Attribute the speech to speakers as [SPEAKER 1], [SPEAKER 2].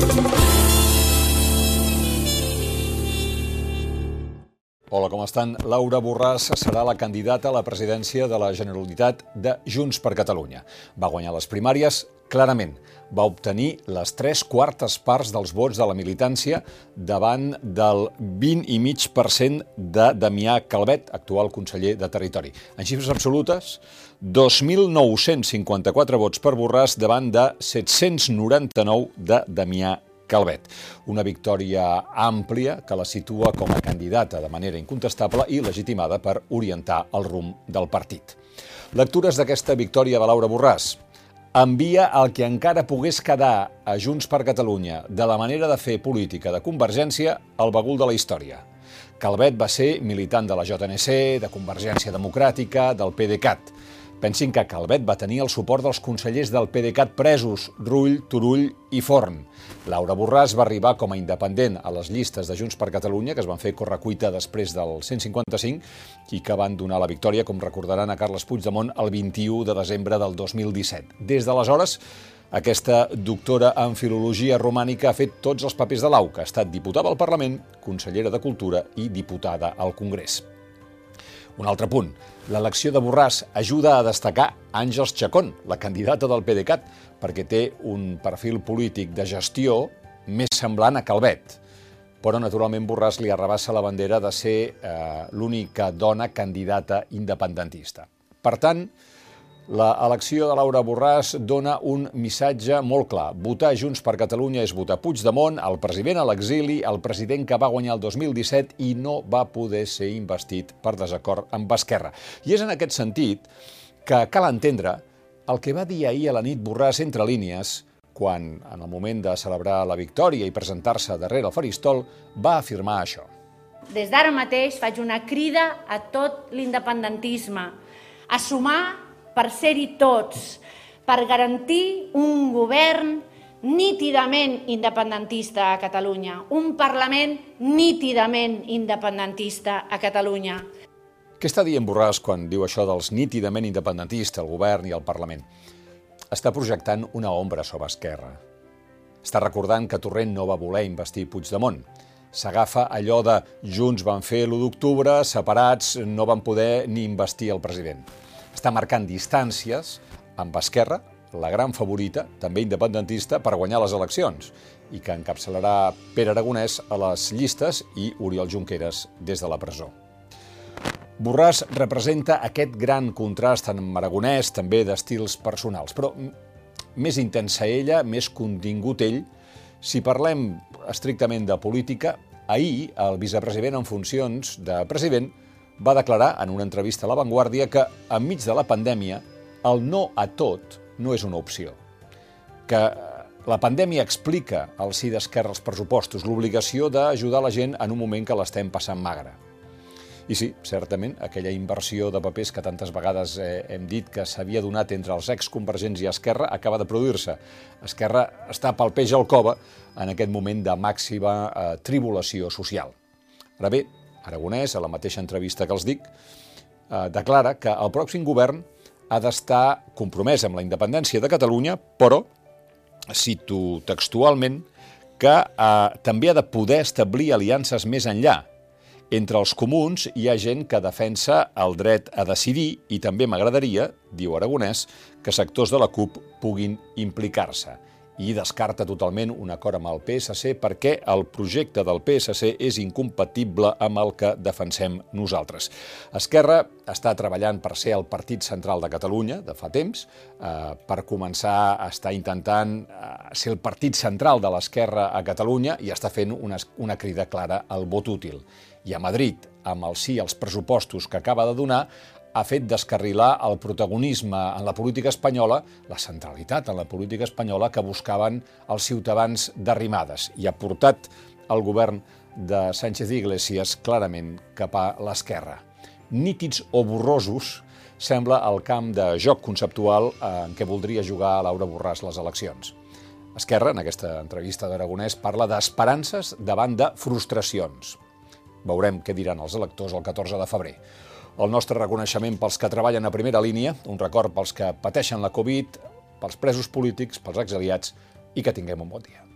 [SPEAKER 1] thank you Hola, com estan? Laura Borràs serà la candidata a la presidència de la Generalitat de Junts per Catalunya. Va guanyar les primàries clarament. Va obtenir les tres quartes parts dels vots de la militància davant del 20,5% de Damià Calvet, actual conseller de Territori. En xifres absolutes, 2.954 vots per Borràs davant de 799 de Damià Calvet. Una victòria àmplia que la situa com a candidata de manera incontestable i legitimada per orientar el rumb del partit. Lectures d'aquesta victòria de Laura Borràs. Envia el que encara pogués quedar a Junts per Catalunya de la manera de fer política de Convergència al bagul de la història. Calvet va ser militant de la JNC, de Convergència Democràtica, del PDeCAT. Pensin que Calvet va tenir el suport dels consellers del PDeCAT presos, Rull, Turull i Forn. Laura Borràs va arribar com a independent a les llistes de Junts per Catalunya, que es van fer correcuita després del 155 i que van donar la victòria, com recordaran, a Carles Puigdemont el 21 de desembre del 2017. Des d'aleshores, aquesta doctora en filologia romànica ha fet tots els papers de l'AUCA. Ha estat diputada al Parlament, consellera de Cultura i diputada al Congrés. Un altre punt. L'elecció de Borràs ajuda a destacar Àngels Chacón, la candidata del PDeCAT, perquè té un perfil polític de gestió més semblant a Calvet. Però, naturalment, Borràs li arrabassa la bandera de ser eh, l'única dona candidata independentista. Per tant, L'elecció de Laura Borràs dona un missatge molt clar. Votar Junts per Catalunya és votar Puigdemont, el president a l'exili, el president que va guanyar el 2017 i no va poder ser investit per desacord amb Esquerra. I és en aquest sentit que cal entendre el que va dir ahir a la nit Borràs entre línies quan, en el moment de celebrar la victòria i presentar-se darrere el faristol, va afirmar això.
[SPEAKER 2] Des d'ara mateix faig una crida a tot l'independentisme, a sumar per ser-hi tots, per garantir un govern nítidament independentista a Catalunya, un Parlament nítidament independentista a Catalunya.
[SPEAKER 1] Què està dient Borràs quan diu això dels nítidament independentistes, el govern i el Parlament? Està projectant una ombra sobre Esquerra. Està recordant que Torrent no va voler investir Puigdemont. S'agafa allò de Junts van fer l'1 d'octubre, separats no van poder ni investir el president està marcant distàncies amb Esquerra, la gran favorita, també independentista, per guanyar les eleccions i que encapçalarà Pere Aragonès a les llistes i Oriol Junqueras des de la presó. Borràs representa aquest gran contrast amb Aragonès, també d'estils personals, però més intensa ella, més contingut ell. Si parlem estrictament de política, ahir el vicepresident en funcions de president va declarar en una entrevista a La Vanguardia que, enmig de la pandèmia, el no a tot no és una opció. Que la pandèmia explica al sí d'Esquerra els pressupostos, l'obligació d'ajudar la gent en un moment que l'estem passant magre. I sí, certament, aquella inversió de papers que tantes vegades eh, hem dit que s'havia donat entre els exconvergents i Esquerra acaba de produir-se. Esquerra està pel peix al cova en aquest moment de màxima eh, tribulació social. Ara bé, Aragonès, a la mateixa entrevista que els dic, eh, declara que el pròxim govern ha d'estar compromès amb la independència de Catalunya, però, cito textualment, que eh, també ha de poder establir aliances més enllà. Entre els comuns hi ha gent que defensa el dret a decidir i també m'agradaria, diu Aragonès, que sectors de la CUP puguin implicar-se i descarta totalment un acord amb el PSC perquè el projecte del PSC és incompatible amb el que defensem nosaltres. Esquerra està treballant per ser el partit central de Catalunya de fa temps, eh, per començar a estar intentant eh, ser el partit central de l'esquerra a Catalunya i està fent una, una crida clara al vot útil. I a Madrid, amb el sí als pressupostos que acaba de donar, ha fet descarrilar el protagonisme en la política espanyola, la centralitat en la política espanyola que buscaven els ciutadans d'arrimades i ha portat el govern de Sánchez Iglesias clarament cap a l'esquerra. Nítids o borrosos sembla el camp de joc conceptual en què voldria jugar Laura Borràs les eleccions. Esquerra, en aquesta entrevista d'Aragonès, parla d'esperances davant de frustracions. Veurem què diran els electors el 14 de febrer. El nostre reconeixement pels que treballen a primera línia, un record pels que pateixen la Covid, pels presos polítics, pels exiliats i que tinguem un bon dia.